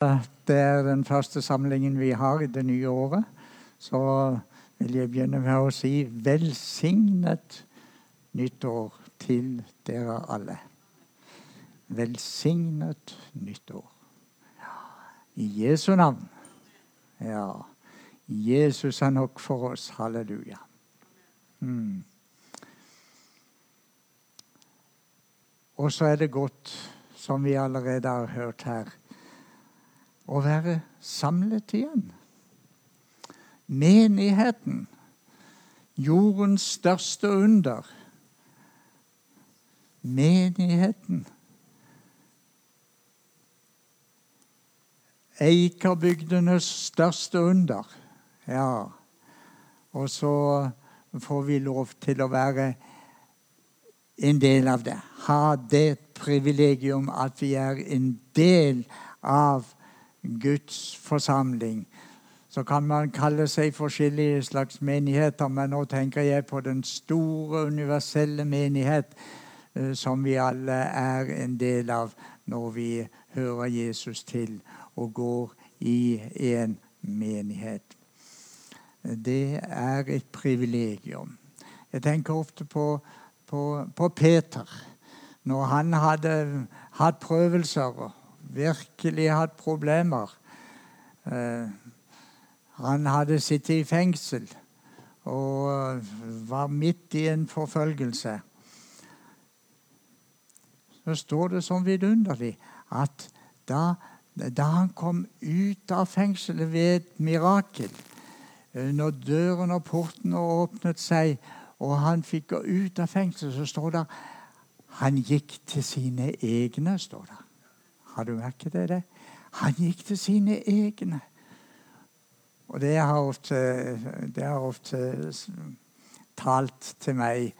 Det er den første samlingen vi har i det nye året. Så vil jeg begynne med å si velsignet nyttår til dere alle. Velsignet nyttår. I Jesu navn. Ja. Jesus er nok for oss. Halleluja. Mm. Og så er det godt, som vi allerede har hørt her, å være samlet igjen. Menigheten, jordens største under. Menigheten. Eikerbygdenes største under. Ja. Og så får vi lov til å være en del av det. Ha det privilegium at vi er en del av Guds forsamling. Så kan man kalle seg forskjellige slags menigheter, men nå tenker jeg på den store, universelle menighet eh, som vi alle er en del av når vi hører Jesus til og går i en menighet. Det er et privilegium. Jeg tenker ofte på, på, på Peter. Når han hadde hatt prøvelser virkelig hatt problemer. Eh, han hadde sittet i fengsel og var midt i en forfølgelse. Så står det som vidunderlig at da, da han kom ut av fengselet ved et mirakel, eh, når døren og porten åpnet seg, og han fikk gå ut av fengselet, så står det han gikk til sine egne. står det. Har du merket det? det? Han gikk til sine egne. Og det har ofte, det har ofte talt til meg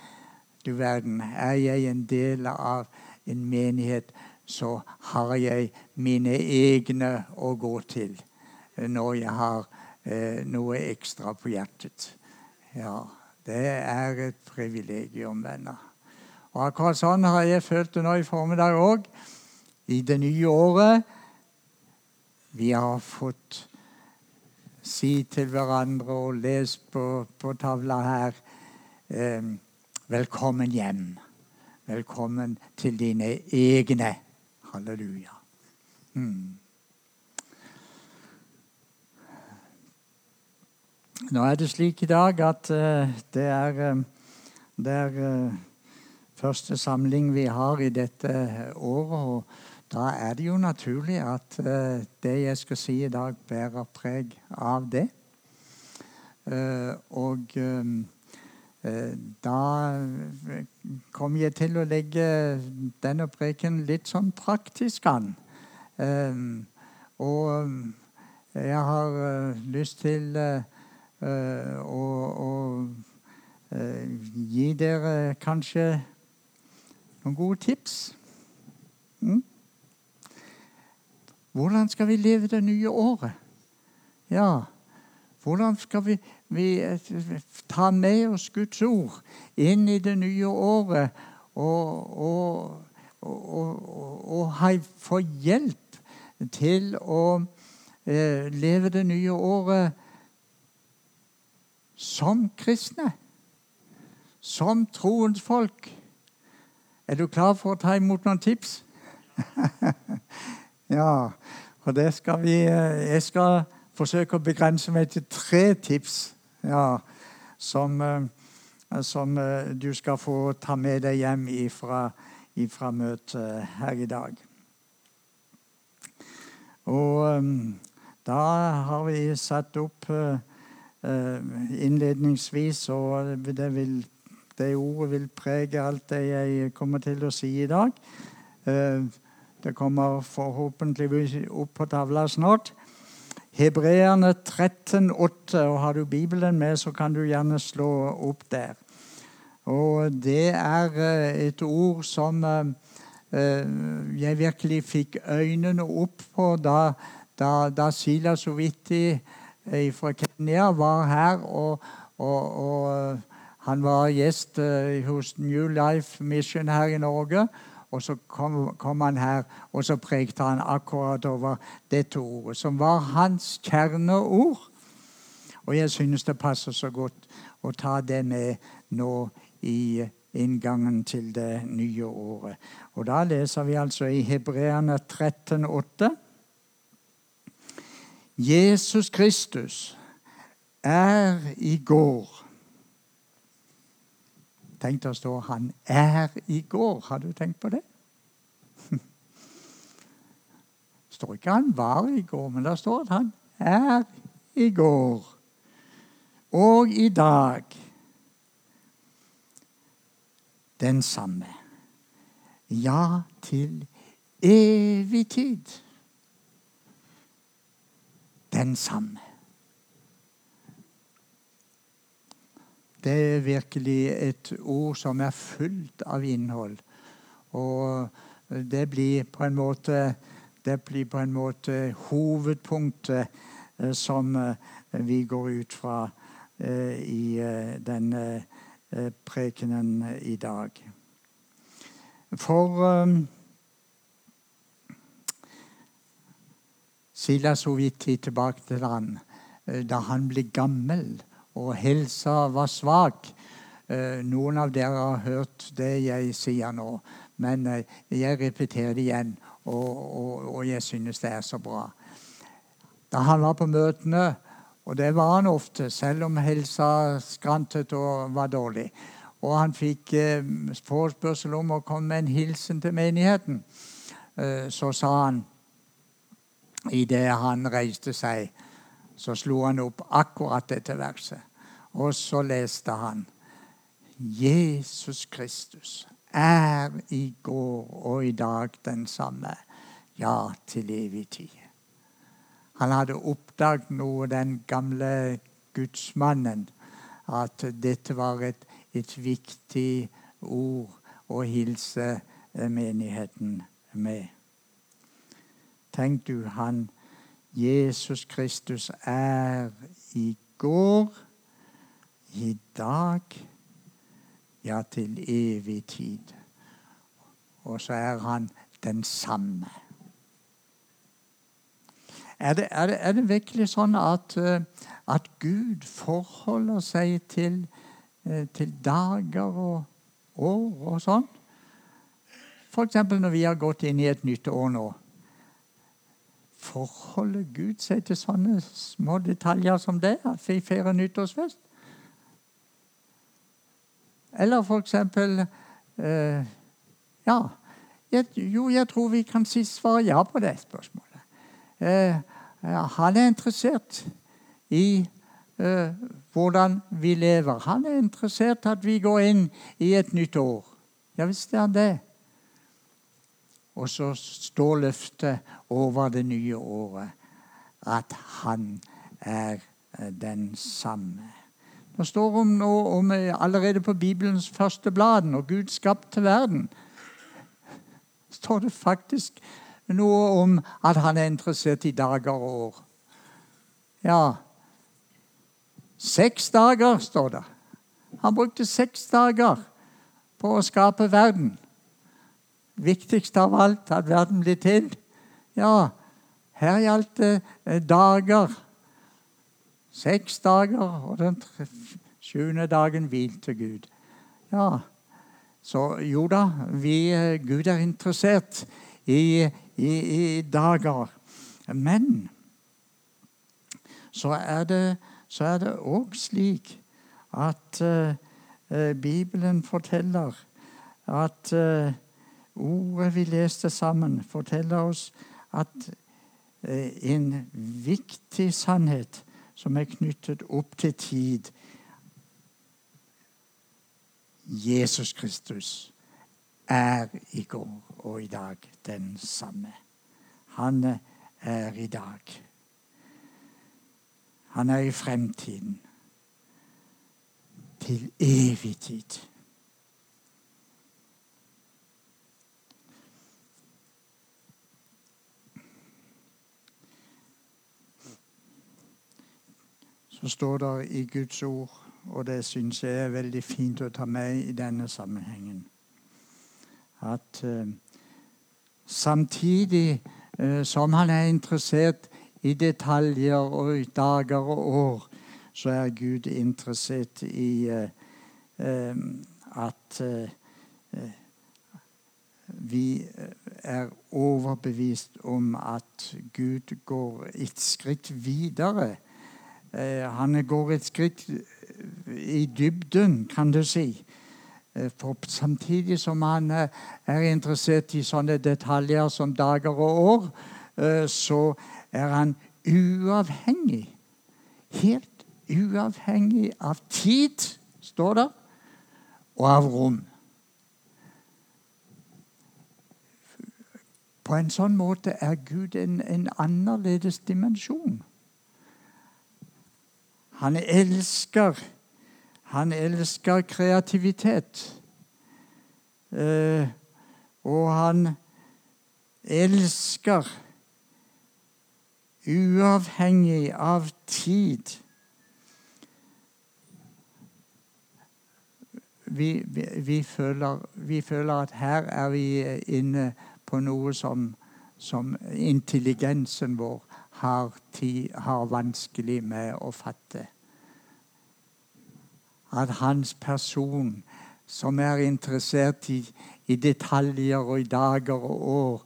Du verden, er jeg en del av en menighet, så har jeg mine egne å gå til når jeg har eh, noe ekstra på hjertet. Ja, det er et privilegium, venner. Og akkurat sånn har jeg følt det nå i formiddag òg i det nye året. Vi har fått si til hverandre og lese på, på tavla her eh, Velkommen hjem. Velkommen til dine egne. Halleluja. Mm. Nå er det slik i dag at uh, det er, uh, det er uh, første samling vi har i dette året. og da er det jo naturlig at uh, det jeg skal si i dag, bærer preg av det. Uh, og um, uh, da kommer jeg til å legge denne preken litt sånn praktisk an. Um, og jeg har lyst til å, å gi dere kanskje noen gode tips. Mm? Hvordan skal vi leve det nye året? Ja, hvordan skal vi, vi eh, ta med oss Guds ord inn i det nye året og, og, og, og få hjelp til å eh, leve det nye året som kristne? Som troens folk? Er du klar for å ta imot noen tips? Ja, og det skal vi eh, Jeg skal forsøke å begrense meg til tre tips ja, som, eh, som eh, du skal få ta med deg hjem ifra, ifra møtet her i dag. Og da har vi satt opp innledningsvis, og det, vil, det ordet vil prege alt det jeg kommer til å si i dag. Det kommer forhåpentligvis opp på tavla snart. Hebreerne 13,8. og Har du Bibelen med, så kan du gjerne slå opp der. Og det er eh, et ord som eh, eh, jeg virkelig fikk øynene opp på da, da, da Silas så fra Kenya var her. og, og, og han var gjest hos New Life Mission her i Norge. Og så kom, kom, han her, og så prekte han akkurat over dette ordet, som var hans kjerneord. Og jeg synes det passer så godt å ta det med nå i inngangen til det nye året. Og da leser vi altså i Hebreerne 13,8. Jesus Kristus er i går Tenk å stå 'Han er i går'. Har du tenkt på det? Det står ikke 'han var i går', men det står at han er i går. Og i dag den samme. Ja, til evig tid. Den samme. Det er virkelig et ord som er fullt av innhold. Og det blir på en måte, på en måte hovedpunktet eh, som eh, vi går ut fra eh, i denne prekenen i dag. For Silas vidt tilbake til han da han ble gammel og helsa var svak. Eh, noen av dere har hørt det jeg sier nå, men eh, jeg repeterer det igjen, og, og, og jeg synes det er så bra. Da han var på møtene, og det var han ofte, selv om helsa skrantet og var dårlig, og han fikk eh, forespørsel om å komme med en hilsen til menigheten, så sa han idet han reiste seg så slo han opp akkurat dette verset. Og så leste han Jesus Kristus er i går og i dag den samme, ja, til evig tid. Han hadde oppdaget noe, den gamle gudsmannen, at dette var et, et viktig ord å hilse menigheten med. Tenk du, han Jesus Kristus er i går, i dag, ja, til evig tid. Og så er han den samme. Er det, er det, er det virkelig sånn at, eh, at, Gud forholder seg til, eh, til dager og år og sånn? F.eks. når vi har gått inn i et nytt år nå. Forholder Gud seg til sånne små detaljer som det? At vi feirer nyttårsfest? Eller for eksempel eh, Ja. Jeg, jo, jeg tror vi kan si svare ja på det spørsmålet. Eh, han er interessert i eh, hvordan vi lever. Han er interessert i at vi går inn i et nytt år. Ja visst er han det. Og så står løftet over det nye året at han er eh, den samme. Det står om, om allerede på Bibelens første blad, når Gud skapte verden, står det faktisk noe om at han er interessert i dager og år. Ja Seks dager, står det. Han brukte seks dager på å skape verden viktigst av alt, at verden blir til. Ja, her gjaldt det eh, dager. Seks dager, og den sjuende dagen hvilte Gud. Ja, så jo da, vi, eh, Gud er interessert i, i, i dager. Men så er det òg slik at uh, Bibelen forteller at uh, Ordet vi leste sammen, forteller oss at eh, en viktig sannhet som er knyttet opp til tid Jesus Kristus er i går og i dag den samme. Han er i dag. Han er i fremtiden. Til evig tid. Så står der i Guds ord, og det syns jeg er veldig fint å ta med i denne sammenhengen, At eh, samtidig eh, som han er interessert i detaljer og i dager og år, så er Gud interessert i eh, at vi er overbevist om at Gud går et skritt videre. Han går et skritt i dybden, kan du si. Eh, for samtidig som han eh, er interessert i sånne detaljer som dager og år, eh, så er han uavhengig. Helt uavhengig av tid, står det, og av rom. På en sånn måte er Gud en, en annerledes dimensjon. Han elsker han elsker kreativitet. Eh, og han elsker uavhengig av tid. Vi, vi, vi, føler, vi, føler, at her er vi inne på noe som, som intelligensen vår har, tid, har vanskelig med å fatte at hans person, som er interessert i, i detaljer og i dager og år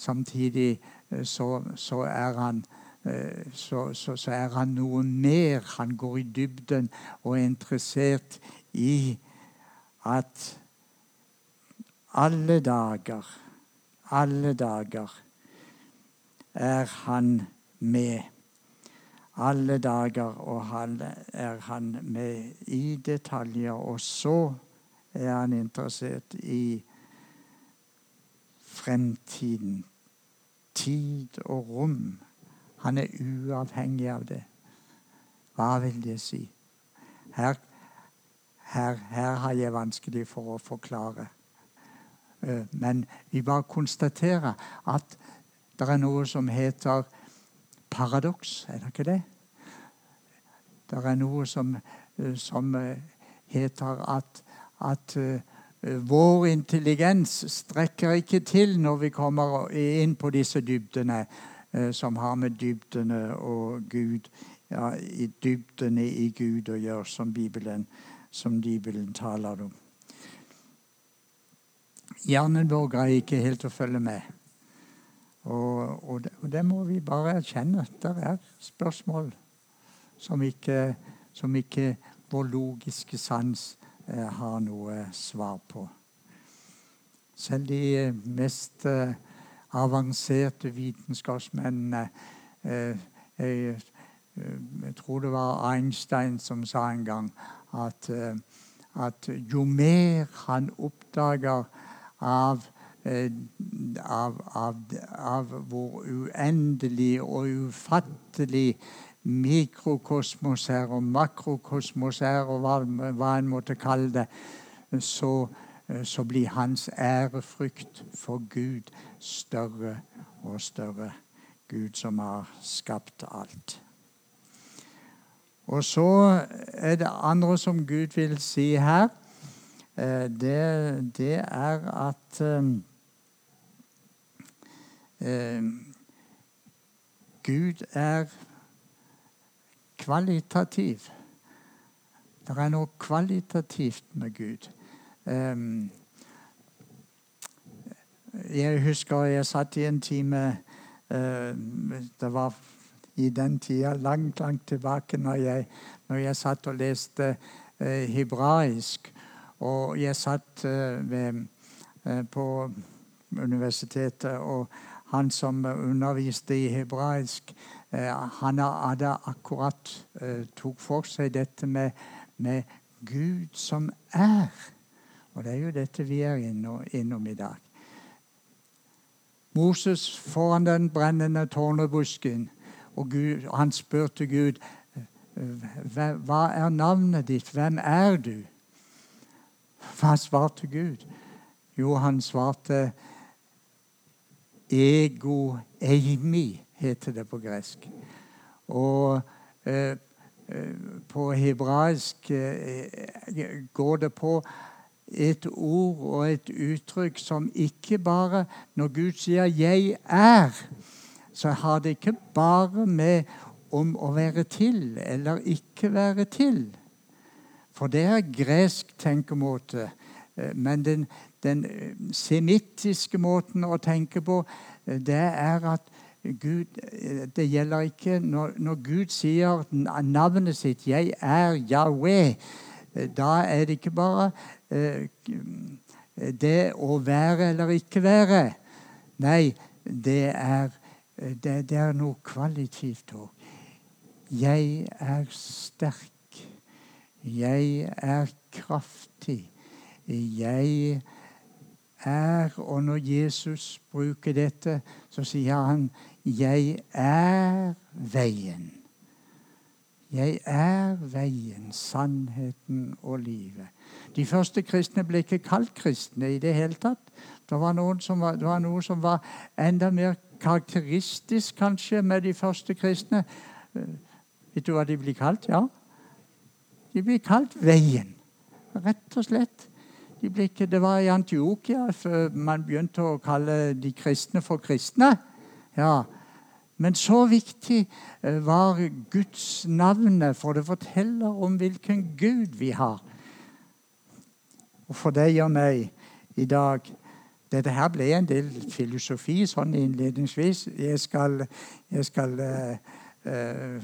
Samtidig eh, så, så, er han, så, så, så, er han noe mer. Han går i dybden og er interessert i at alle dager, alle dager er han med alle dager, og han er han med i detaljer. Og så er han interessert i fremtiden. Tid og rom. Han er uavhengig av det. Hva vil det si? Her, her, her har jeg vanskelig for å forklare. Eh, men vi bare konstaterer at det er noe som heter paradoks, er det ikke det? Det er noe som, eh, som eh, heter at, at uh, vår intelligens strekker ikke til når vi kommer inn på disse dybdene som har med dybdene og Gud ja, i dybdene i Gud å gjøre, som Bibelen, som Bibelen taler om. Hjernen vår greier ikke helt å følge med. Og, og, det, og, det, må vi bare erkjenne. Det er spørsmål som ikke, som ikke vår logiske sans eh, har noe svar på. Selv de mest eh, avanserte vitenskapsmennene eh, jeg, eh, jeg, tror det var Einstein som sa en gang at, eh, at jo mer han oppdager av Eh, av, av, av, hvor uendelig og ufattelig mikrokosmos er, og makrokosmos er, og hva, hva en måtte kalle det, så, eh, så blir hans ærefrykt for Gud større og større. Gud som har skapt alt. Og så er det andre som Gud vil si her. Eh, det, det er at eh, Gud er kvalitativ. Det er noe kvalitativt med Gud. Um, jeg husker jeg satt i en time uh, Det var i den tida langt, langt tilbake når jeg, når jeg satt og leste uh, hebraisk. Og jeg satt uh, ved, på universitetet, og han som underviste i hebraisk, eh, han hadde akkurat eh, tok for seg dette med, med, Gud som er. Og det er jo dette vi er innom i dag. Moses foran den brennende tårnebusken, og Gud, han spurte Gud hva er navnet ditt, hvem er du? Hva svarte Gud? Jo, han svarte Ego eimi heter det på gresk. Og eh, eh, på hebraisk eh, går det på et ord og et uttrykk som ikke bare Når Gud sier 'jeg er', så har det ikke bare med om å være til eller ikke være til. For det er gresk tenkemåte. Eh, men den, den eh, semittiske måten å tenke på, eh, det er at Gud, det gjelder ikke når, når, Gud sier navnet sitt 'Jeg er Yahweh', da er det ikke bare det å være eller ikke være. Nei, det er, det, det er noe kvalitivt òg. Jeg er sterk. Jeg er kraftig. Jeg er Og når Jesus bruker dette, så sier han 'Jeg er veien'. Jeg er veien, sannheten og livet. De første kristne ble ikke kalt kristne i det hele tatt. Det var, var, det var noe som var enda mer karakteristisk kanskje med de første kristne. Vet du hva de blir kalt? Ja, de blir kalt Veien. Rett og slett. De det var i Antiokia man begynte å kalle de kristne for kristne. Ja, Men så viktig eh, var Guds navnet, for det forteller om hvilken Gud vi har. Og for deg og meg i dag Dette her ble en del filosofi sånn innledningsvis. Jeg skal, jeg skal uh, Eh,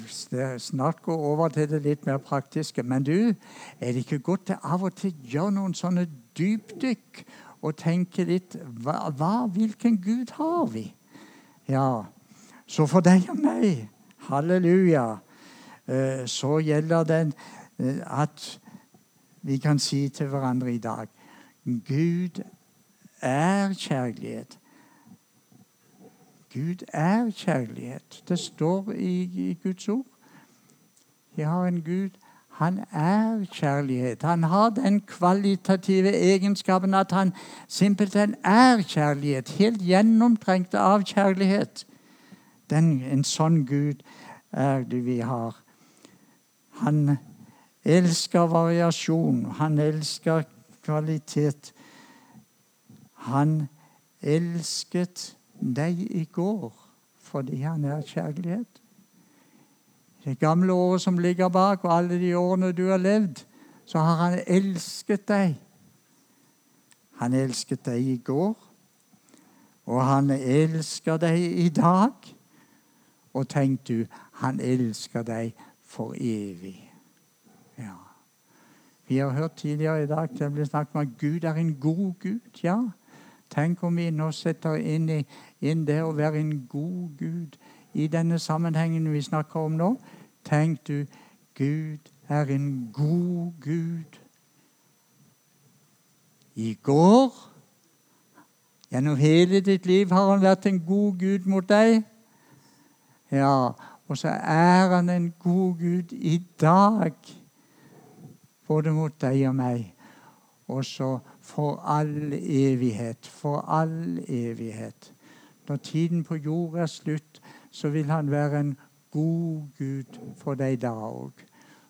snart gå over til det litt mer praktiske. Men du, er det ikke godt til av og til å gjøre noen sånne dypdykk og tenke litt hva, hva, Hvilken Gud har vi? Ja, så for deg og meg, halleluja, eh, så gjelder det eh, at vi kan si til hverandre i dag Gud er kjærlighet. Gud er kjærlighet. Det står i, i Guds ord. Vi har en Gud. Han er kjærlighet. Han har den kvalitative egenskapen at han simpelthen er kjærlighet. Helt gjennomtrengt av kjærlighet. Den, en sånn Gud er det vi har. Han elsker variasjon. Han elsker kvalitet. Han elsket deg i går fordi han er kjærlighet. Det gamle året som ligger bak, og alle de årene du har levd, så har han elsket deg. Han elsket deg i går, og han elsker deg i dag. Og tenk du, han elsker deg for evig. Ja. Vi har hørt tidligere i dag det ble snakket om at Gud er en god Gud. Ja, Tenk om vi nå setter inn, i, inn det å være en god Gud i denne sammenhengen vi snakker om nå. Tenk du, Gud er en god Gud. I går Gjennom hele ditt liv har han vært en god Gud mot deg. Ja, og så er han en god Gud i dag, både mot deg og meg. Og så for all evighet. For all evighet. Når tiden på jord er slutt, så vil han være en god Gud for deg da òg.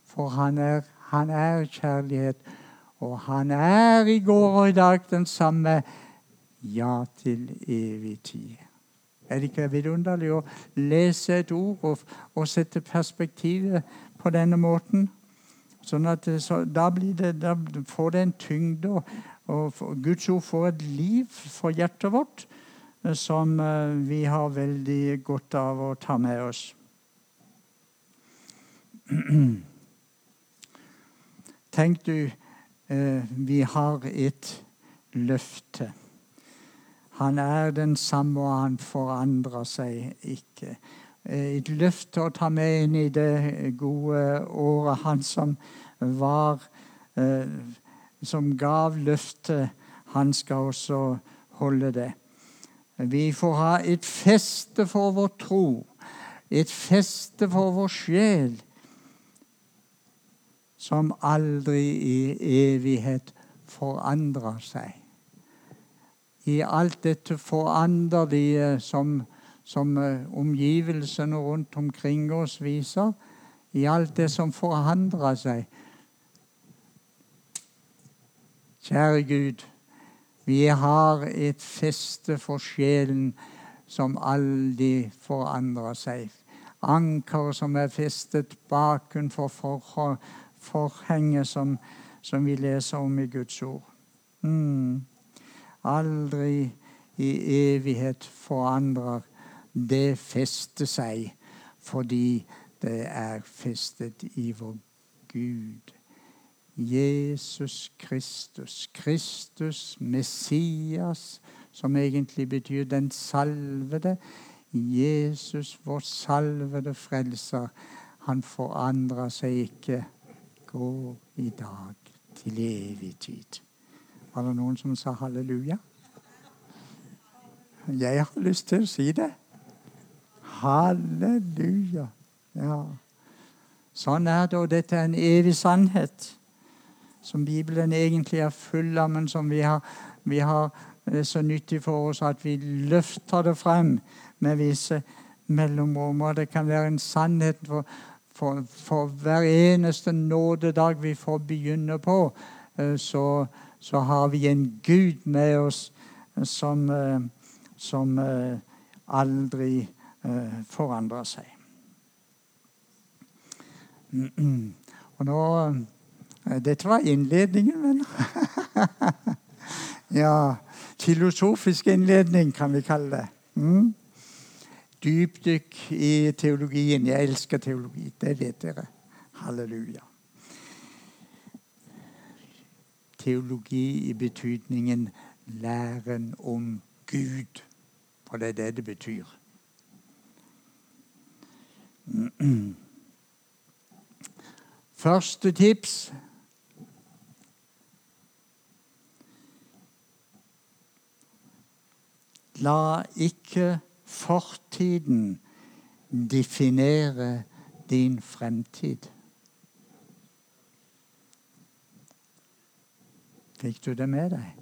For han er, han er kjærlighet, og han er i går og i dag den samme. Ja, til evig tid. Er det ikke vidunderlig å lese et ord og, og sette perspektivet på denne måten? Sånn at så, da, det, da, får det en tyngde, og Guds ord får et liv for hjertet vårt som eh, vi har veldig godt av å ta med oss. Tenk du, eh, vi har et løfte. Han er den samme, og han forandrer seg ikke. Et løfte å ta med inn i det gode året. Han som var som gav løftet, han skal også holde det. Vi får ha et feste for vår tro, et feste for vår sjel, som aldri i evighet forandrer seg. I alt dette foranderlige som, som eh, omgivelsene rundt omkring oss viser, i alt det som forandrer seg, Kjære Gud, vi har et feste for sjelen som aldri forandrer seg. Anker som er festet bakenfor for, forhenget som, som, vi leser om i Guds ord. Mm. Aldri i evighet forandrer det feste seg fordi det er festet i vår Gud. Jesus Kristus, Kristus Messias, som egentlig betyr den salvede. Jesus, vår salvede frelser, han forandrer seg ikke. Gå i dag til evig tid. Var det noen som sa halleluja? Jeg har lyst til å si det. Halleluja. Ja. Sånn er det, og dette er en evig sannhet som Bibelen egentlig er full av, men som vi har, vi har er så nyttig for oss at vi løfter det frem med visse mellomrom. Og det kan være en sannhet for, for, for hver eneste nådedag vi får begynne på. Eh, så, så har vi en Gud med oss som, eh, som eh, aldri forandrer seg. Og nå Dette var innledningen, venner. ja, filosofisk innledning, kan vi kalle det. Mm. Dypdykk i teologien. Jeg elsker teologi. Det vet dere. Halleluja. Teologi i betydningen læren om Gud. For det er det det betyr. Første tips La ikke fortiden definere din fremtid. Fikk du det med deg?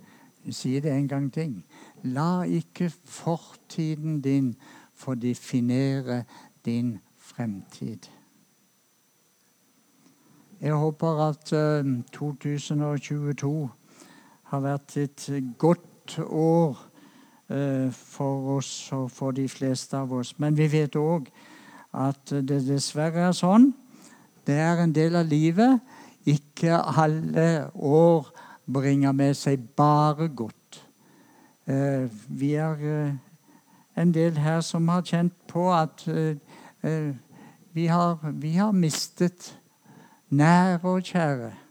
Jeg sier det en gang til. La ikke fortiden din få definere din fremtid. Jeg håper at 2022 eh, har vært et godt år for oss og for de fleste av oss. Men vi vet òg at det dessverre er sånn. Det er en del av livet. Ikke alle år bringer med seg bare godt. Eh, vi er en del her som har kjent på at vi har, vi har mistet nære og kjære.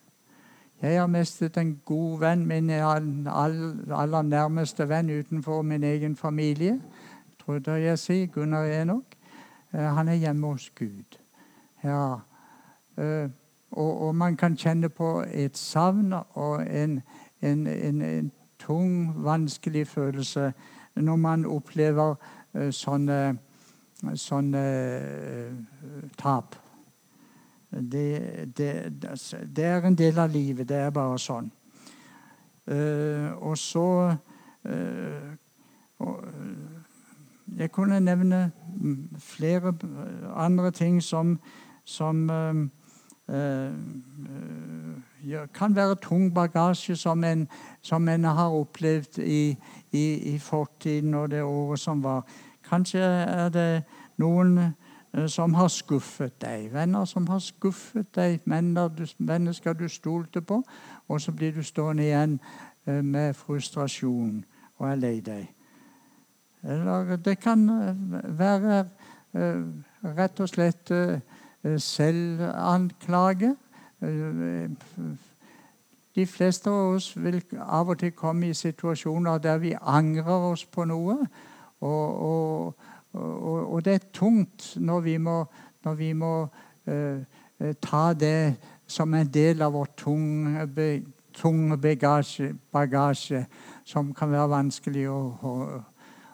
Jeg har mistet en god venn, min aller nærmeste venn utenfor min egen familie. Trodde jeg si, Gunnar Enok. Eh, han er hjemme hos Gud. Ja. Eh, og, og, man kan kjenne på et savn og en, en, en, en tung, vanskelig følelse når man opplever eh, sånne, sånne tap. Det, det, det, er en del av livet. Det er bare sånn. Uh, og så uh, og, Jeg kunne nevne flere andre ting som, som uh, kan være tung bagasje som en, som en har opplevd i, i, i fortiden og det året som var. Kanskje er det noen som har skuffet deg. Venner som har skuffet deg, mennesker du stolte på. Og så blir du stående igjen eh, med frustrasjon og er lei deg. Eller det kan eh, være rett og slett selvanklage. De fleste av oss vil av og til komme i situasjoner der vi angrer oss på noe. og, og og, og, det er tungt når vi må, når vi må uh, ta det som en del av vår tunge, tunge bagasje, bagasje, som kan være vanskelig å, å,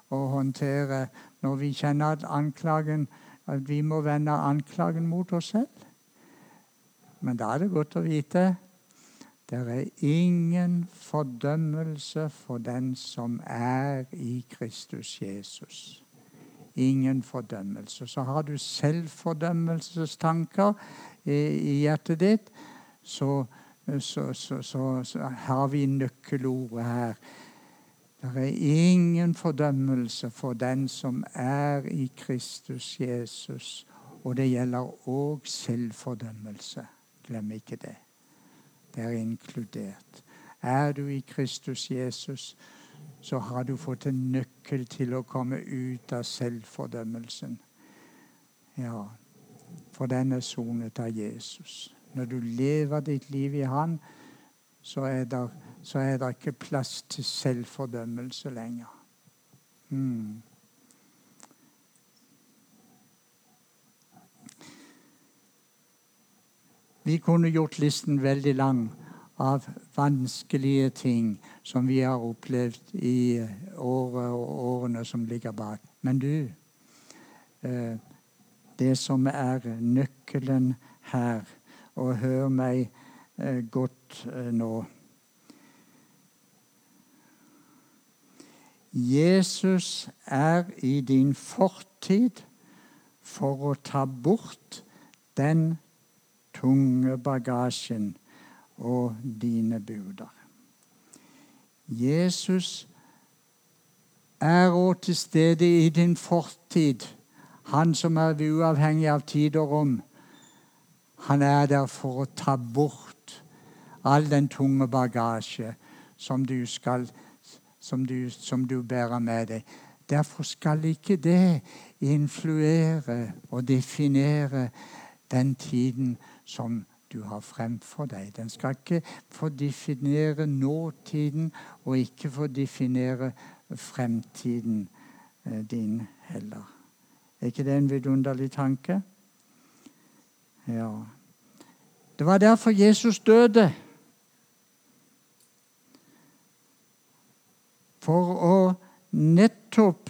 å, håndtere når vi kjenner at anklagen at vi må vende anklagen mot oss selv. Men da er det godt å vite det er ingen fordømmelse for den som er i Kristus Jesus ingen fordømmelse. Så har du selvfordømmelsestanker i hjertet ditt, så så, så, så, har vi nøkkelordet her. Det er ingen fordømmelse for den som er i Kristus Jesus. Og det gjelder òg selvfordømmelse. Glem ikke det. Det er inkludert. Er du i Kristus Jesus, så har du fått en nøkkel til å komme ut av selvfordømmelsen. Ja, for den er sonet av Jesus. Når du lever ditt liv i Han, så er det, så er det ikke plass til selvfordømmelse lenger. Mm. Vi kunne gjort listen veldig lang av vanskelige ting som vi har opplevd i året og årene som ligger bak. Men du, eh, det som er nøkkelen her Og hør meg eh, godt eh, nå. Jesus er i din fortid for å ta bort den tunge bagasjen og dine buder. Jesus er òg til stede i din fortid, han som er uavhengig av tid og rom. Han er der for å ta bort all den tunge bagasje som du, skal, som du, som du bærer med deg. Derfor skal ikke det influere og definere den tiden som du har fremfor deg. Den skal ikke få definere nåtiden og ikke få definere fremtiden eh, din heller. Er ikke det en vidunderlig tanke? Ja. Det var derfor Jesus døde. For å nettopp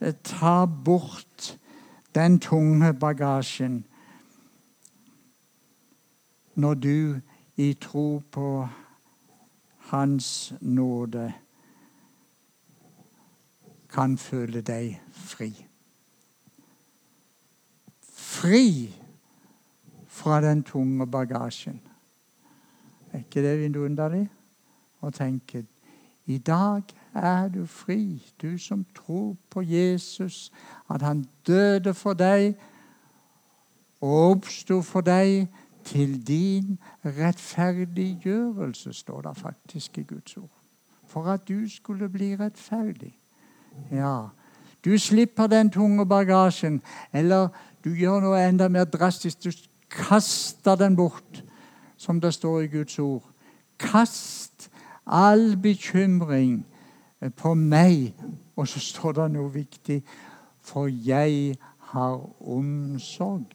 eh, ta bort den tunge bagasjen når du i tro på Hans nåde kan føle deg fri. Fri fra den tunge bagasjen. Er ikke det vidunderlig å tenke? I dag er du fri, du som tror på Jesus, at han døde for deg og oppsto for deg til din rettferdiggjørelse, står det faktisk i Guds ord. For at du skulle bli rettferdig. Ja, du slipper den tunge bagasjen. Eller du gjør noe enda mer drastisk. Du kaster den bort, som det står i Guds ord. Kast all bekymring på meg. Og så står det noe viktig. For jeg har omsorg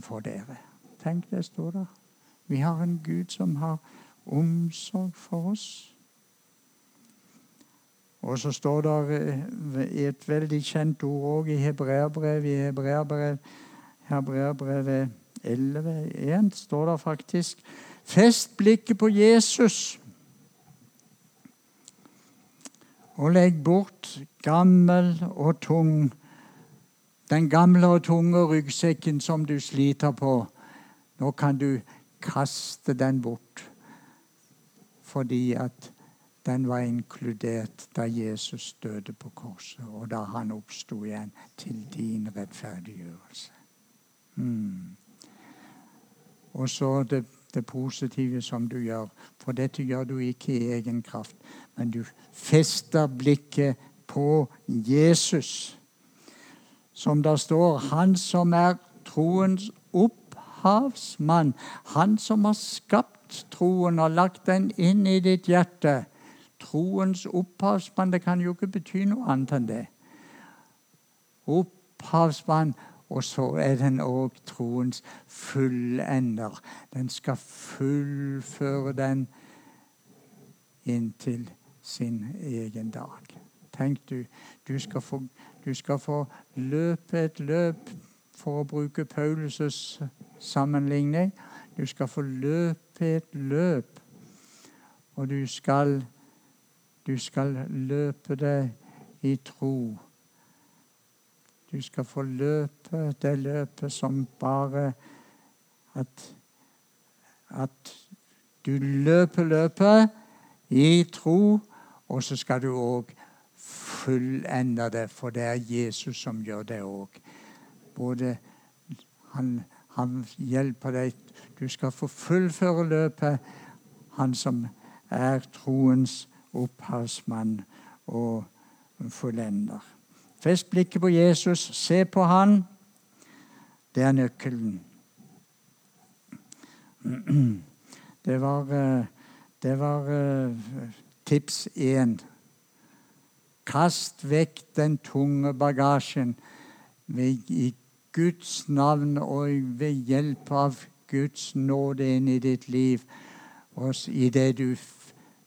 for dere. Tenk, det står der. Vi har en Gud som har omsorg for oss. Og så står det eh, et veldig kjent ord òg i Hebreabrev, I Hebreerbrevet 11,1 står det faktisk Fest blikket på Jesus. Og legg bort gammel og tung, den gamle og tunge ryggsekken som du sliter på nå kan du kaste den bort fordi at den var inkludert da Jesus døde på korset, og da han oppsto igjen til din rettferdiggjørelse. Mm. Og så det, det, positive som du gjør, for dette gjør du ikke i egen kraft, men du fester blikket på Jesus. Som det står, han som er troens opp opphavsmann, han som har skapt troen og lagt den inn i ditt hjerte. Troens opphavsmann, det kan jo ikke bety noe annet enn det. Opphavsmann, og så er den òg troens fullender. Den skal fullføre den inntil sin egen dag. Tenk du, du skal få, du skal få løpe et løp for å bruke Paulus' sammenligning. Du skal få løpe et løp, og du skal, du skal løpe det i tro. Du skal få løpe det løpet som bare at, at Du løper løpet i tro, og så skal du òg fullende det, for det er Jesus som gjør det òg. Både han, han hjelper deg Du skal få fullføre løpet, han som er troens opphavsmann og fullender. Fest blikket på Jesus, se på han. Det er nøkkelen. Det var, eh, det var eh, tips én. Kast vekk den tunge bagasjen i Guds navn og ved hjelp av Guds nåde inn i ditt liv. Og idet du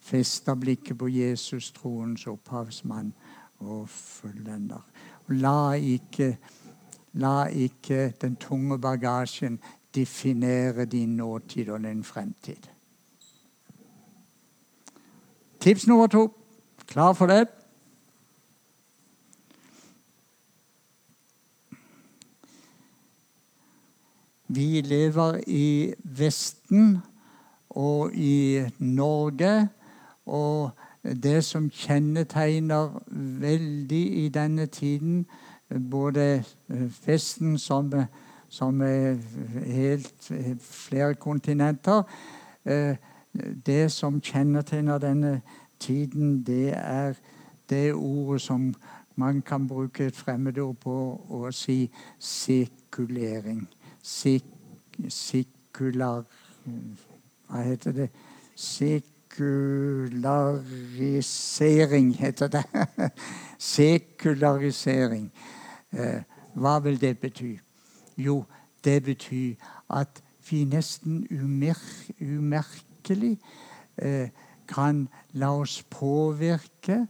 fester blikket på Jesus, troens opphavsmann og fullender. La ikke, la ikke den tunge bagasjen definere din nåtid og din fremtid. Tips nummer to. Klar for det? Vi lever i Vesten og i Norge. Og det som kjennetegner veldig i denne tiden, både Vesten som, som er helt flere kontinenter Det som kjennetegner denne tiden, det er det ordet som man kan bruke et fremmedord på å si sekulering. Sekular Hva heter det? Sekularisering heter det. Sekularisering. Eh, hva vil det bety? Jo, det betyr at vi nesten umer umerkelig eh, kan la oss påvirke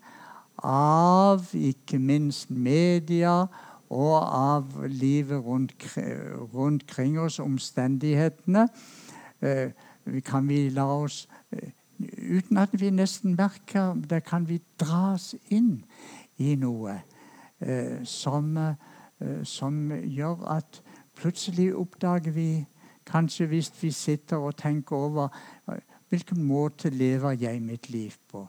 av ikke minst media og av livet rundt, rundt kring oss, omstendighetene. Eh, kan vi la oss eh, Uten at vi nesten merker det, kan vi dras inn i noe eh, som, som gjør at plutselig oppdager vi Kanskje hvis vi sitter og tenker over hvilken måte lever jeg mitt liv på?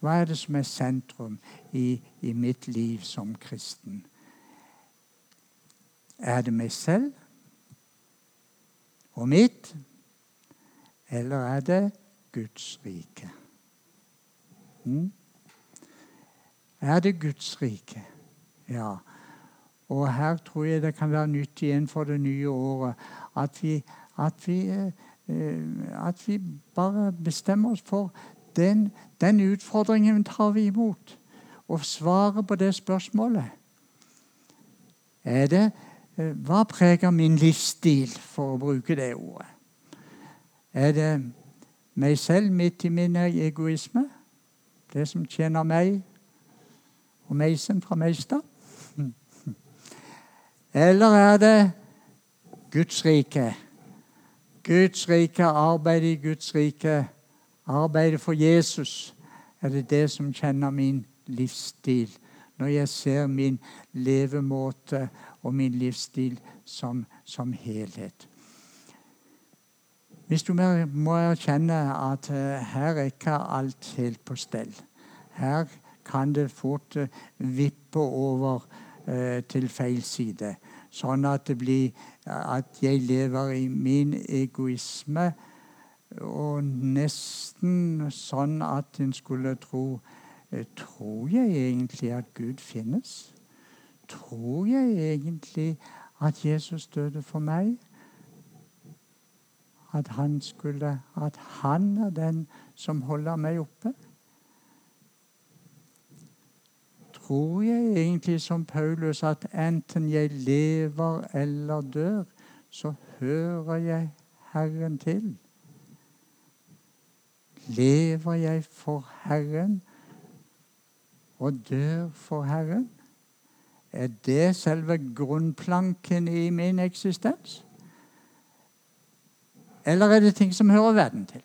Hva er det som er sentrum i, i mitt liv som kristen? Er det meg selv og mitt, eller er det Guds rike? Mm? Er det Guds rike? Ja. Og her tror jeg det kan være nyttig igjen for det nye året at vi, at vi, eh, at vi bare bestemmer oss for den, den utfordringen tar vi imot. Og svaret på det spørsmålet. Er det Eh, hva preger min livsstil, for å bruke det ordet? Er det meg selv midt i min egoisme? Det som tjener meg og meisen fra Meistad? Eller er det Guds rike? Guds rike, arbeid i Guds rike, arbeidet for Jesus. Er det det som kjenner min livsstil? Når jeg ser min levemåte og min livsstil som, som helhet. Hvis du må erkjenne at uh, her er ikke alt helt på stell. Her kan det fort uh, vippe over uh, til feil side. Sånn at det blir at jeg lever i min egoisme. Og nesten sånn at en skulle tro Tror jeg egentlig at Gud finnes? Tror jeg egentlig at Jesus døde for meg? At han, skulle, at han er den som holder meg oppe? Tror jeg egentlig som Paulus at enten jeg lever eller dør, så hører jeg Herren til? Lever jeg for Herren og dør for Herren? Er det selve grunnplanken i min eksistens? Eller er det ting som hører verden til?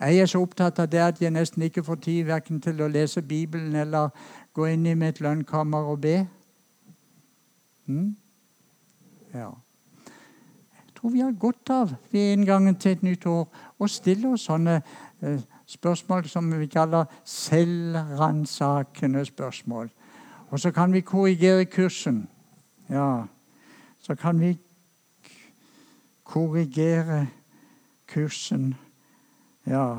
Jeg Er så opptatt av det at jeg nesten ikke får tid verken til å lese Bibelen eller gå inn i mitt lønnkammer og be? Hmm? Ja. Jeg tror vi har godt av ved inngangen til et nytt år å stille oss sånne eh, spørsmål som vi kaller selvransakende spørsmål. Og så kan vi korrigere kursen. Ja, så kan vi korrigere kursen. Ja.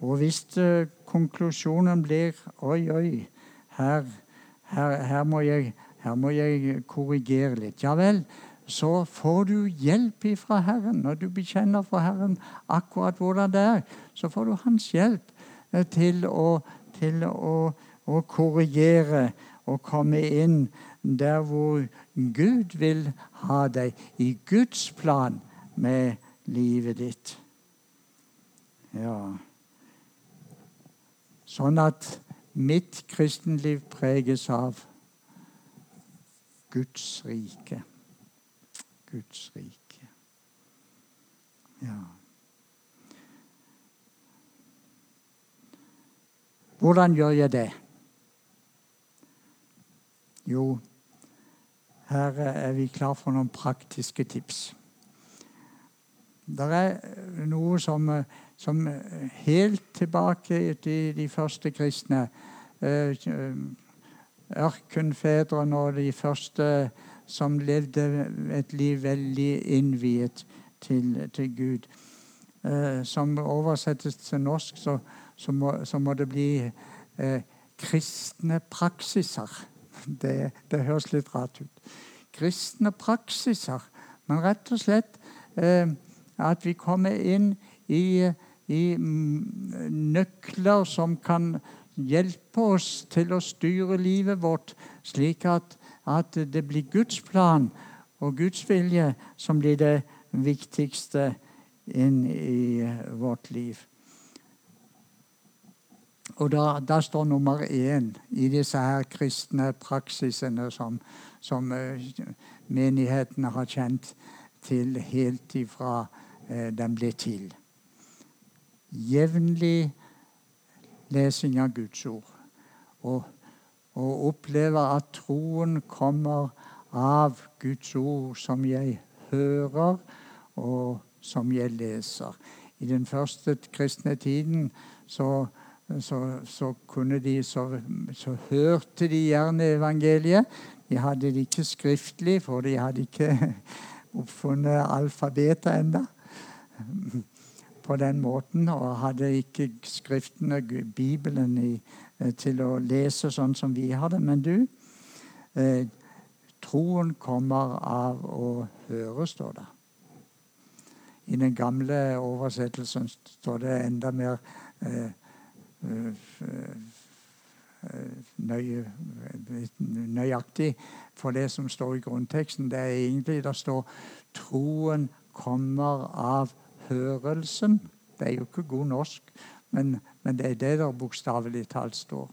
Og hvis uh, konklusjonen blir Oi, oi, her, her, her, må jeg, her, må jeg, korrigere litt. Ja vel, så får du hjelp fra Herren. Når du bekjenner for Herren akkurat hvordan det er, så får du Hans hjelp uh, til å, til å, å korrigere og komme inn der hvor Gud vil ha deg, i Guds plan med livet ditt. Ja Sånn at mitt kristenliv preges av Guds rike. Guds rike. Ja. Hvordan gjør jeg det? Jo, her er vi klar for noen praktiske tips. Det er noe som, som helt tilbake til de første kristne eh, Ørkenfedrene og de første som levde et liv veldig innviet til, til Gud. Eh, som oversettes til norsk, så, så, må, så må, det bli eh, kristne praksiser. Det, det, høres litt rart ut. Kristne praksiser. Men rett og slett eh, at vi kommer inn i, i mm, nøkler som kan hjelpe oss til å styre livet vårt, slik at, at det blir Guds plan og Guds vilje som blir det viktigste inn i vårt liv. Og da, da, står nummer én i disse her kristne praksisene som, som uh, menighetene har kjent til helt ifra uh, den ble til. Jevnlig lesing av Guds ord. Og, og oppleve at troen kommer av Guds ord som jeg hører, og som jeg leser. I den første kristne tiden så så, så, de, så, så, hørte de gjerne evangeliet. De hadde det ikke skriftlig, for de hadde ikke oppfunnet alfabetet enda På den måten, og hadde ikke Skriftene, Bibelen, i, eh, til å lese sånn som vi har det. Men du, eh, troen kommer av å høre, står det. I den gamle oversettelsen står det enda mer eh, nøye, nøyaktig for det som står i grunnteksten. Det er egentlig det står 'troen kommer av hørelsen'. Det er jo ikke god norsk, men, men det er det der bokstavelig talt står.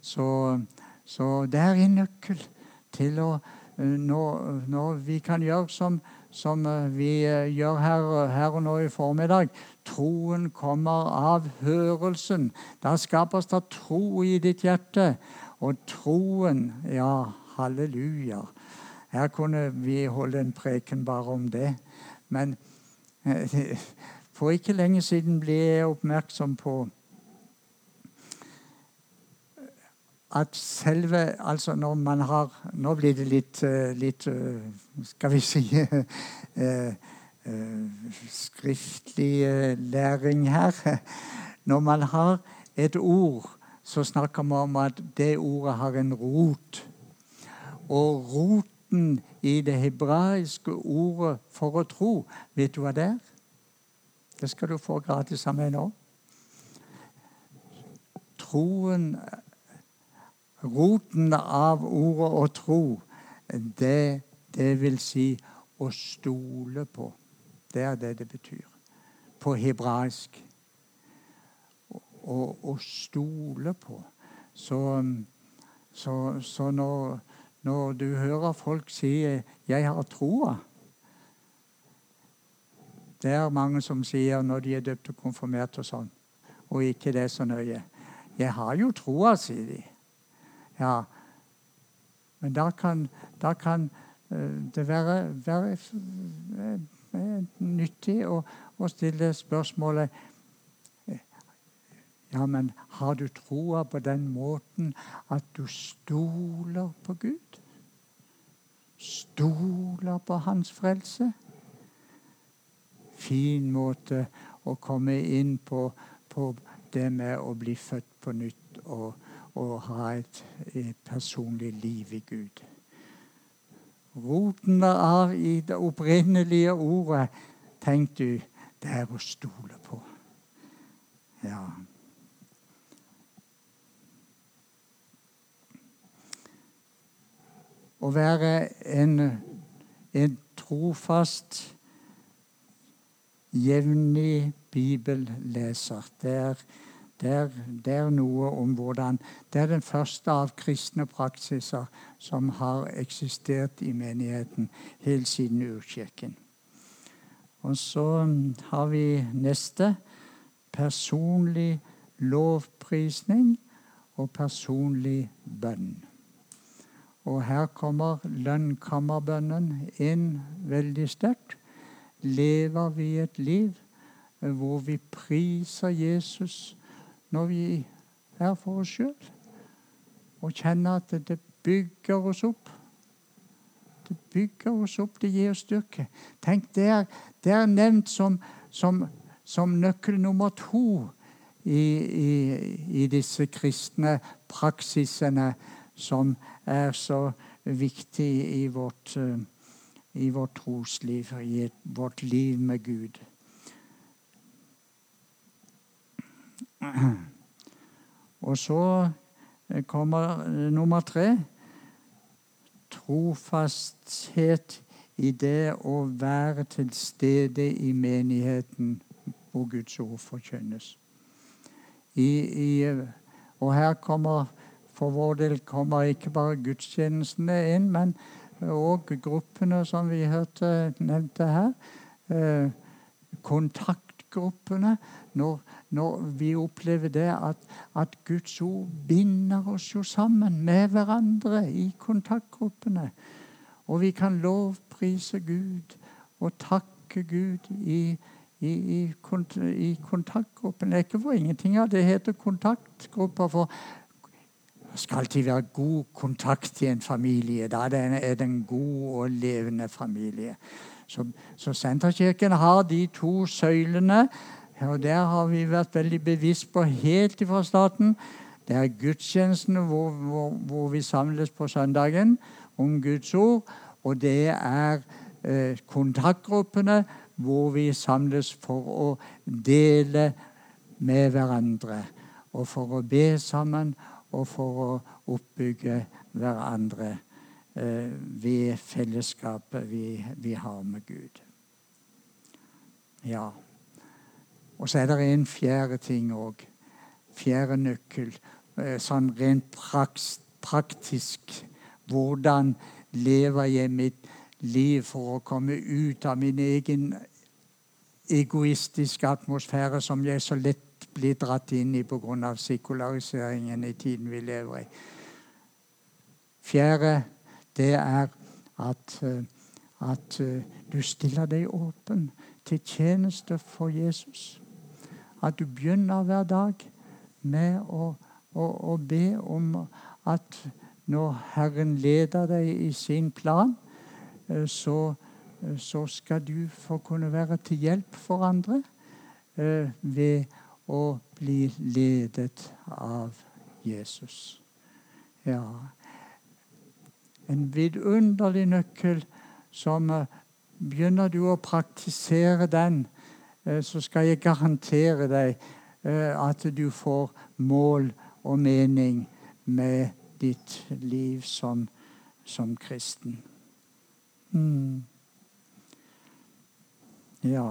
Så, så, det er en nøkkel til å når, når vi kan gjøre som som eh, vi eh, gjør her, her, og nå i formiddag. Troen kommer av hørelsen. Da skapes det tro i ditt hjerte. Og troen Ja, halleluja. Her kunne vi holde en preken bare om det. Men eh, for ikke lenge siden ble jeg oppmerksom på at selve Altså når man har Nå blir det litt, eh, litt eh, Skal vi si skriftlig læring her. Når man har et ord, så snakker man om at det ordet har en rot. Og roten i det hebraiske ordet for å tro, vet du hva det er? Det skal du få gratis av meg nå. Troen Roten av ordet å tro, det, det vil si å stole på. Det er det det betyr på hebraisk. Å stole på. Så, så, så når, når, du hører folk si 'jeg har troa' Det er mange som sier når de er døpt og konfirmert og sånn, og ikke det er så nøye. 'Jeg har jo troa', sier de. Ja. Men da kan, da kan det være, være nyttig å, å stille spørsmålet ja, men har du troa på den måten at du stoler på Gud? Stoler på Hans frelse? Fin måte å komme inn på, på det med å bli født på nytt og, og ha et, et, personlig liv i Gud. Roten av i det opprinnelige ordet, tenk du, det er å stole på. Ja. Å være en, en trofast, jevnlig bibelleser. Det er, det, er, noe om hvordan Det er den første av kristne praksiser som har eksistert i menigheten helt siden urkirken. Og så har vi neste personlig lovprisning og personlig bønn. Og her kommer lønnkammerbønnen inn veldig sterkt. Lever vi et liv hvor vi priser Jesus når vi er for oss sjøl, og kjenner at det bygger oss opp? Det bygger oss opp, det gir oss styrke. Tenk, Det er, det er nevnt som, som, som, nøkkel nummer to i, i, i disse kristne praksisene som er så viktig i vårt, eh, i vårt trosliv, i vårt liv med Gud. Og så kommer nummer tre. Trofasthet i det å være til stede i menigheten hvor Guds ord forkynnes. I, i, og her kommer for vår del kommer ikke bare gudstjenestene inn, men òg gruppene som vi hørte nevnte her. Eh, kontaktgruppene. Når, når, vi opplever det at, at, Guds ord binder oss jo sammen med hverandre i kontaktgruppene. Og vi kan lovprise Gud og takke Gud i, i, i, i kontaktgruppen. Det er ikke for ingenting av det heter kontaktgrupper. For det skal alltid være god kontakt i en familie. Da er det en god og levende familie. Så, så Senterkirken har de to søylene. og Der har vi vært veldig bevisst på helt ifra starten. Det er gudstjenestene hvor, hvor, hvor, vi samles på søndagen om Guds ord. Og det er eh, kontaktgruppene hvor vi samles for å dele med hverandre. Og for å be sammen og for å oppbygge hverandre ved fellesskapet vi, vi, har med Gud. Ja. Og så er det en fjerde ting òg. Fjerde nøkkel. Eh, sånn rent praktisk. Hvordan lever jeg mitt liv for å komme ut av min egen egoistiske atmosfære som jeg så lett blir dratt inn i pga. sekulariseringen i tiden vi lever i. Fjerde, det er at, eh, at eh, du stiller deg åpen til tjeneste for Jesus. At du begynner hver dag med å, å, å be om at når Herren leder deg i sin plan, eh, så, så skal du få kunne være til hjelp for andre ved å bli ledet av Jesus. Ja En vidunderlig nøkkel som eh, Begynner du å praktisere den, eh, så skal jeg garantere deg eh, at du får mål og mening med ditt liv som, som kristen. Mm. Ja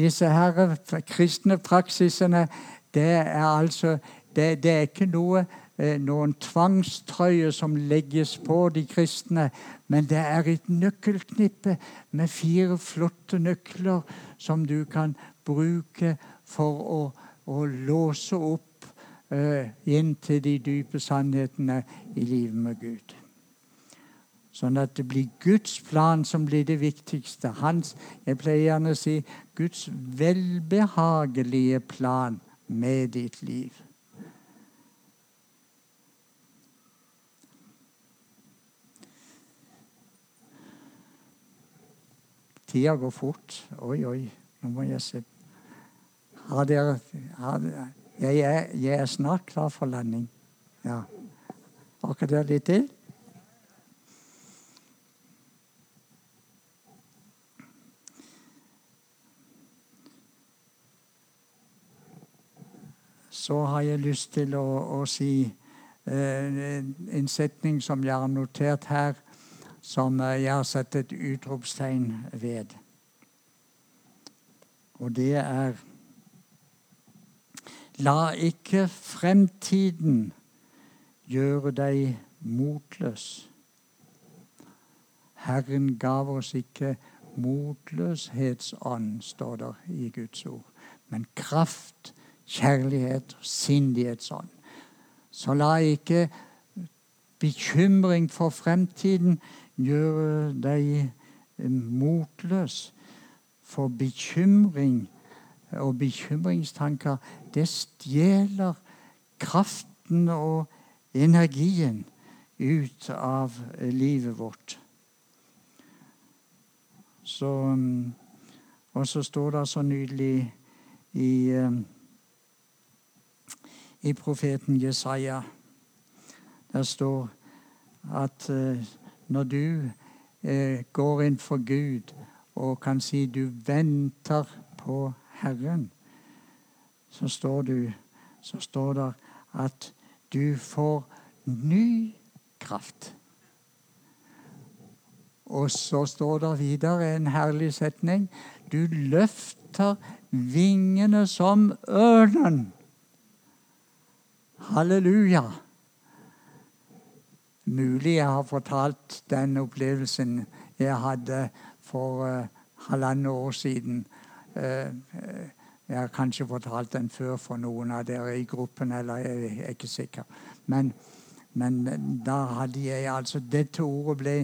disse her kristne praksisene, det er altså det, det er ikke noe, noen tvangstrøye som legges på de kristne, men det er et nøkkelknippe med fire flotte nøkler som du kan bruke for å, å låse opp eh, inn til de dype sannhetene i livet med Gud. Sånn at det blir Guds plan som blir det viktigste. Hans, jeg pleier gjerne å si Guds velbehagelige plan med ditt liv. Tida går fort. Oi, oi, nå må jeg se. Har dere, har jeg, er, jeg er snart klar for landing. Ja. Orker dere litt til? Så har jeg lyst til å, å si eh, en setning som jeg har notert her, som eh, jeg har satt et utropstegn ved. Og det er La ikke fremtiden gjøre deg motløs. Herren gav oss ikke motløshetsånd, står det i Guds ord, men kraft, kjærlighet og sindighetsånd. Så la ikke bekymring for fremtiden gjøre deg motløs. For bekymring og bekymringstanker, det stjeler kraften og energien ut av livet vårt. Så, og så står det så nydelig i, i profeten Jesaja Der står at eh, når du eh, går inn for Gud og kan si du venter på Herren, så står, du, så står det at du får ny kraft. Og så står det videre en herlig setning. Du løfter vingene som ørnen. Halleluja. Mulig jeg har fortalt den opplevelsen jeg hadde for uh, halvannet år siden. Uh, jeg har kanskje fortalt den før for noen av dere i gruppen, eller jeg er ikke sikker. Men, men da hadde jeg altså Dette ordet ble,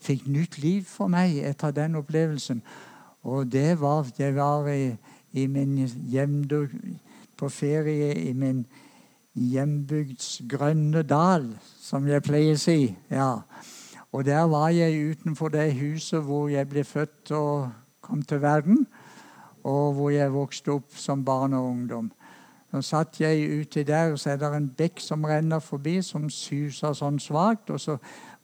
fikk nytt liv for meg etter den opplevelsen. Og det var Jeg var i, i min hjemdug, på ferie i min hjembygds grønne dal, som jeg pleier å si. Ja. Og der var jeg utenfor det huset hvor jeg ble født og kom til verden, og hvor jeg vokste opp som barn og ungdom. Så satt jeg uti der, og så er det en bekk som renner forbi, som suser sånn svakt. Og så,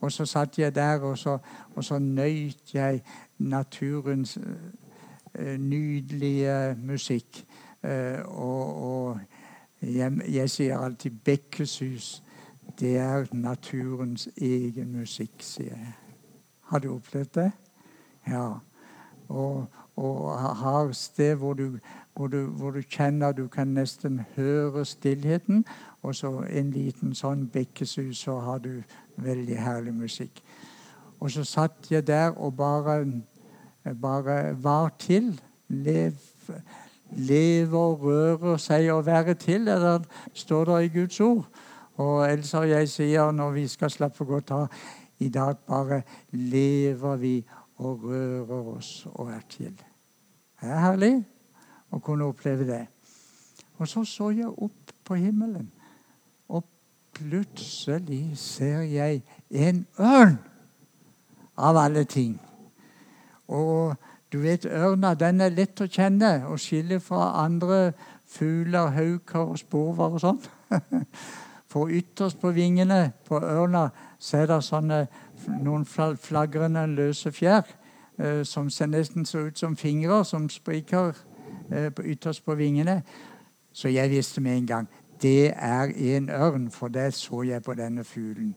og så satt jeg der, og så, og så nøyt jeg naturens uh, nydelige musikk. Uh, og, og jeg, jeg sier alltid Bekkeshus, Det er naturens egen musikk, sier jeg. Har du opplevd det? Ja. Og, og har sted hvor du, hvor, du, hvor du, kjenner du kan nesten høre stillheten. Og så en liten sånn bekkesus, så har du veldig herlig musikk. Og så satt jeg der og bare, bare var til. Lev, lever, rører seg og være til. Det står det i Guds ord. Og Elsa og jeg sier når vi skal slappe godt av i dag, bare lever vi og rører oss og er til. Det er herlig å kunne oppleve det. Og så så jeg opp på himmelen, og plutselig ser jeg en ørn av alle ting. Og du vet, Ørna den er lett å kjenne og skille fra andre fugler, hauker og spurver og sånn. For ytterst på vingene på ørna så er det sånne, noen flagrende løse fjær eh, som ser nesten så ut som fingre som spriker eh, ytterst på vingene. Så jeg visste med en gang det er en ørn, for det så jeg på denne fuglen.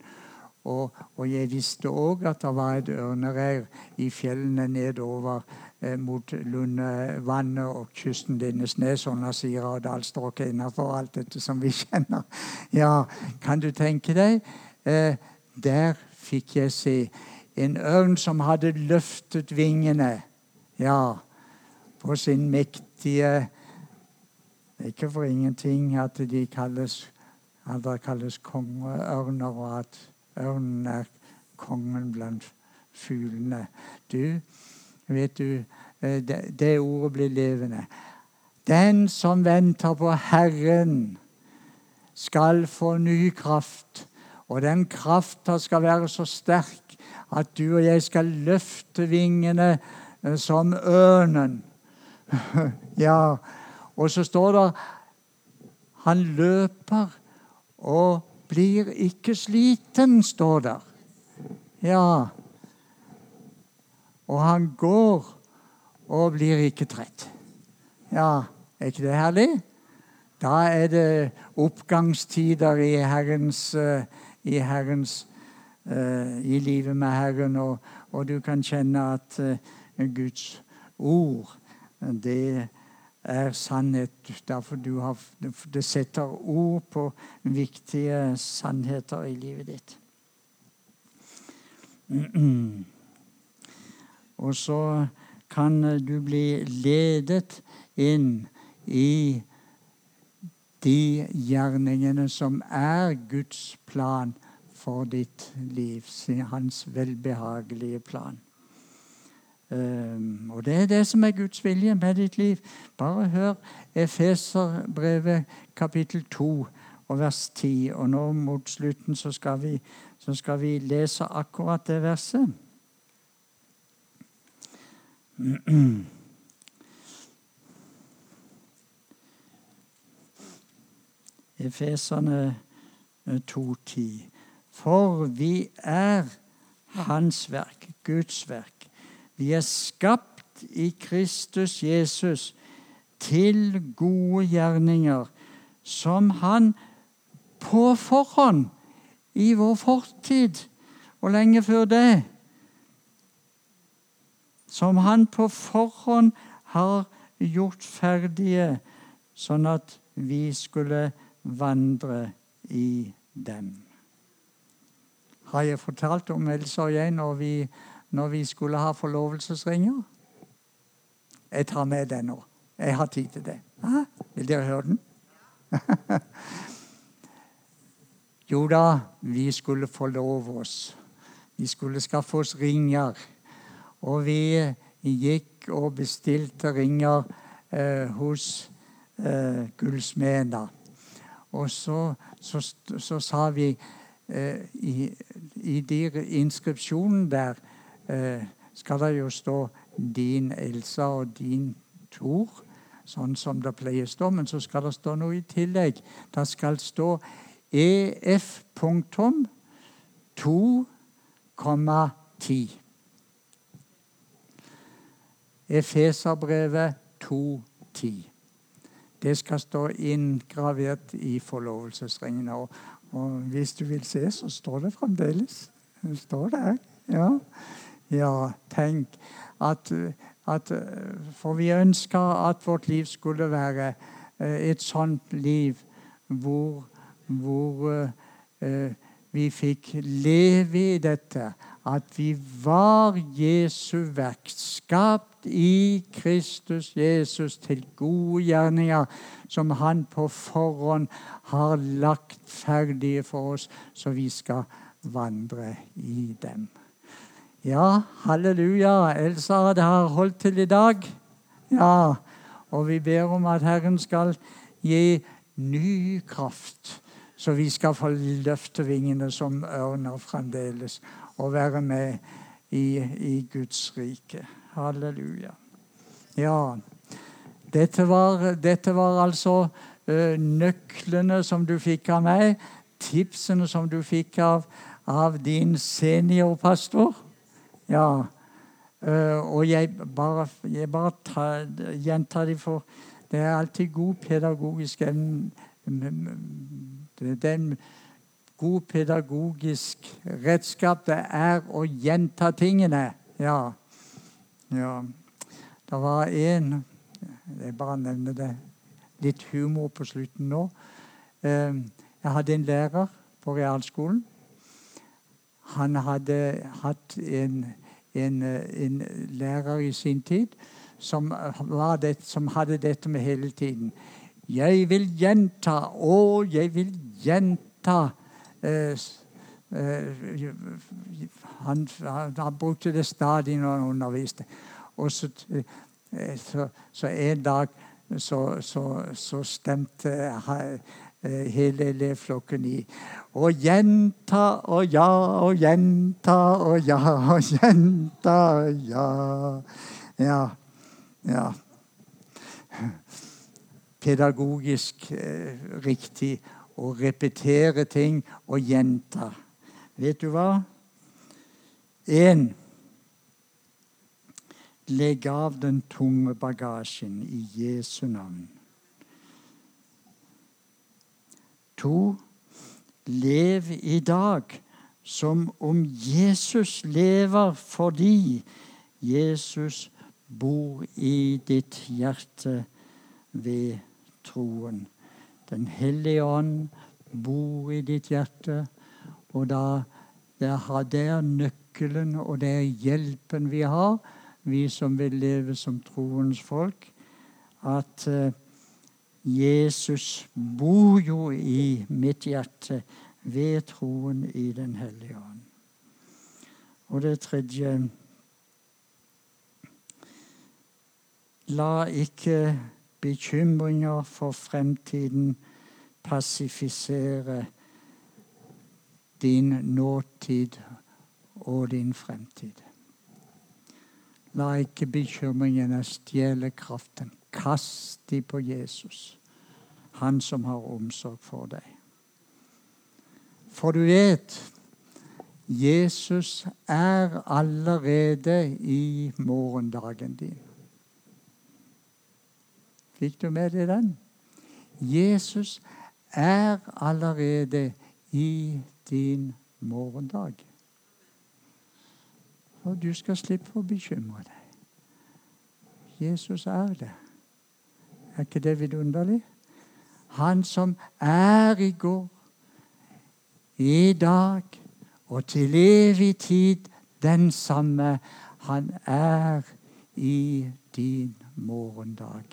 Og, og jeg visste òg at det var et ørnereir i fjellene nedover eh, mot Lundevannet og kysten Lindesnes og Nasira og dalstrøket innenfor alt dette som vi kjenner. Ja, kan du tenke deg? Eh, der fikk jeg se en ørn som hadde løftet vingene. Ja, på sin mektige ikke for ingenting at de kalles, at kalles kongeørner, og at Ørnen er kongen blant fuglene. Du, vet du, eh, det, det ordet blir levende. Den som venter på Herren, skal få ny kraft. Og den krafta skal være så sterk at du og jeg skal løfte vingene eh, som ørnen. ja, og så står det han løper og blir ikke sliten, står der. Ja. Og han går og blir ikke trett. Ja, er ikke det herlig? Da er det oppgangstider i Herrens, uh, i, Herrens uh, i livet med Herren, og, og du kan kjenne at uh, Guds ord, det er sannhet. Derfor du har, det setter ord på viktige sannheter i livet ditt. Og så kan du bli ledet inn i de gjerningene som er Guds plan for ditt liv. Hans velbehagelige plan. Um, og Det er det som er Guds vilje med ditt liv. Bare hør Efeserbrevet kapittel 2 og vers 10. Og nå mot slutten så skal vi, så skal vi lese akkurat det verset. Efeserne 2,10. For vi er Hans verk, Guds verk vi er skapt i Kristus Jesus til gode gjerninger, som Han på forhånd, i vår fortid og lenge før det Som Han på forhånd har gjort ferdige, sånn at vi skulle vandre i dem. Har jeg fortalt om Elsa og jeg når vi når vi skulle ha forlovelsesringer. Jeg tar med den nå. Jeg har tid til det. Hæ? Vil dere høre den? jo da, vi skulle forlove oss. Vi skulle skaffe oss ringer. Og vi gikk og bestilte ringer eh, hos eh, gullsmedene. Og så, så, så, sa vi eh, i, i de inskripsjonen der skal det jo stå 'din Elsa' og 'din Tor', sånn som det pleier å stå. Men så skal det stå noe i tillegg. Det skal stå EF punktum 2,10. Efeserbrevet 2,10. Det skal stå inngravert i forlovelsesringene. Og, og, hvis du vil se, så står det fremdeles. Det står der. Ja. Ja, tenk at, at For vi ønska at vårt liv skulle være eh, et sånt liv hvor, hvor uh, vi fikk leve i dette. At vi var Jesu verk, skapt i Kristus Jesus til gode gjerninger, som Han på forhånd har lagt ferdige for oss, så vi skal vandre i dem. Ja, halleluja. Elsa det har holdt til i dag. Ja, og vi ber om at Herren skal gi ny kraft, så vi skal få løfte vingene som ørner fremdeles og være med i, i Guds rike. Halleluja. Ja, dette var, dette var altså uh, nøklene som du fikk av meg, tipsene som du fikk av, av din seniorpastor. Ja. Uh, og jeg bare, jeg bare tar, gjentar det, for det er alltid god pedagogisk Det er en god pedagogisk redskap det er å gjenta tingene. Ja. ja. Det var en Jeg bare nevner det. Litt humor på slutten nå. Uh, jeg hadde en lærer på realskolen han hadde hatt en, en, en lærer i sin tid som, det, som, hadde dette med hele tiden. Jeg vil gjenta, og jeg vil gjenta. Eh, eh, han, han, brukte det stadig når han underviste. Og så, eh, så, så en dag så, så, så stemte hele elevflokken i. Og gjenta og ja og gjenta og ja og gjenta og ja. Ja. ja. Pedagogisk eh, riktig å repetere ting og gjenta. Vet du hva? Én Legg av den tunge bagasjen i Jesu navn. To Lev i dag som om Jesus lever fordi Jesus bor i ditt hjerte ved troen. Den hellige ånd bor i ditt hjerte, og da det er nøkkelen og det er hjelpen vi har, vi som vil leve som troens folk, at uh, Jesus bor jo i mitt hjerte ved troen i Den hellige ånd. Og det tredje La ikke bekymringer for fremtiden passifisere din nåtid og din fremtid. La ikke bekymringene stjele kraften. Kast de på Jesus, han som har omsorg for deg. For du vet, Jesus er allerede i morgendagen din. Fikk du med deg den? Jesus er allerede i din morgendag. Og du skal slippe å bekymre deg. Jesus er det. Er ikke det vidunderlig? Han som er i går, i dag og til evig tid den samme. Han er i din morgendag.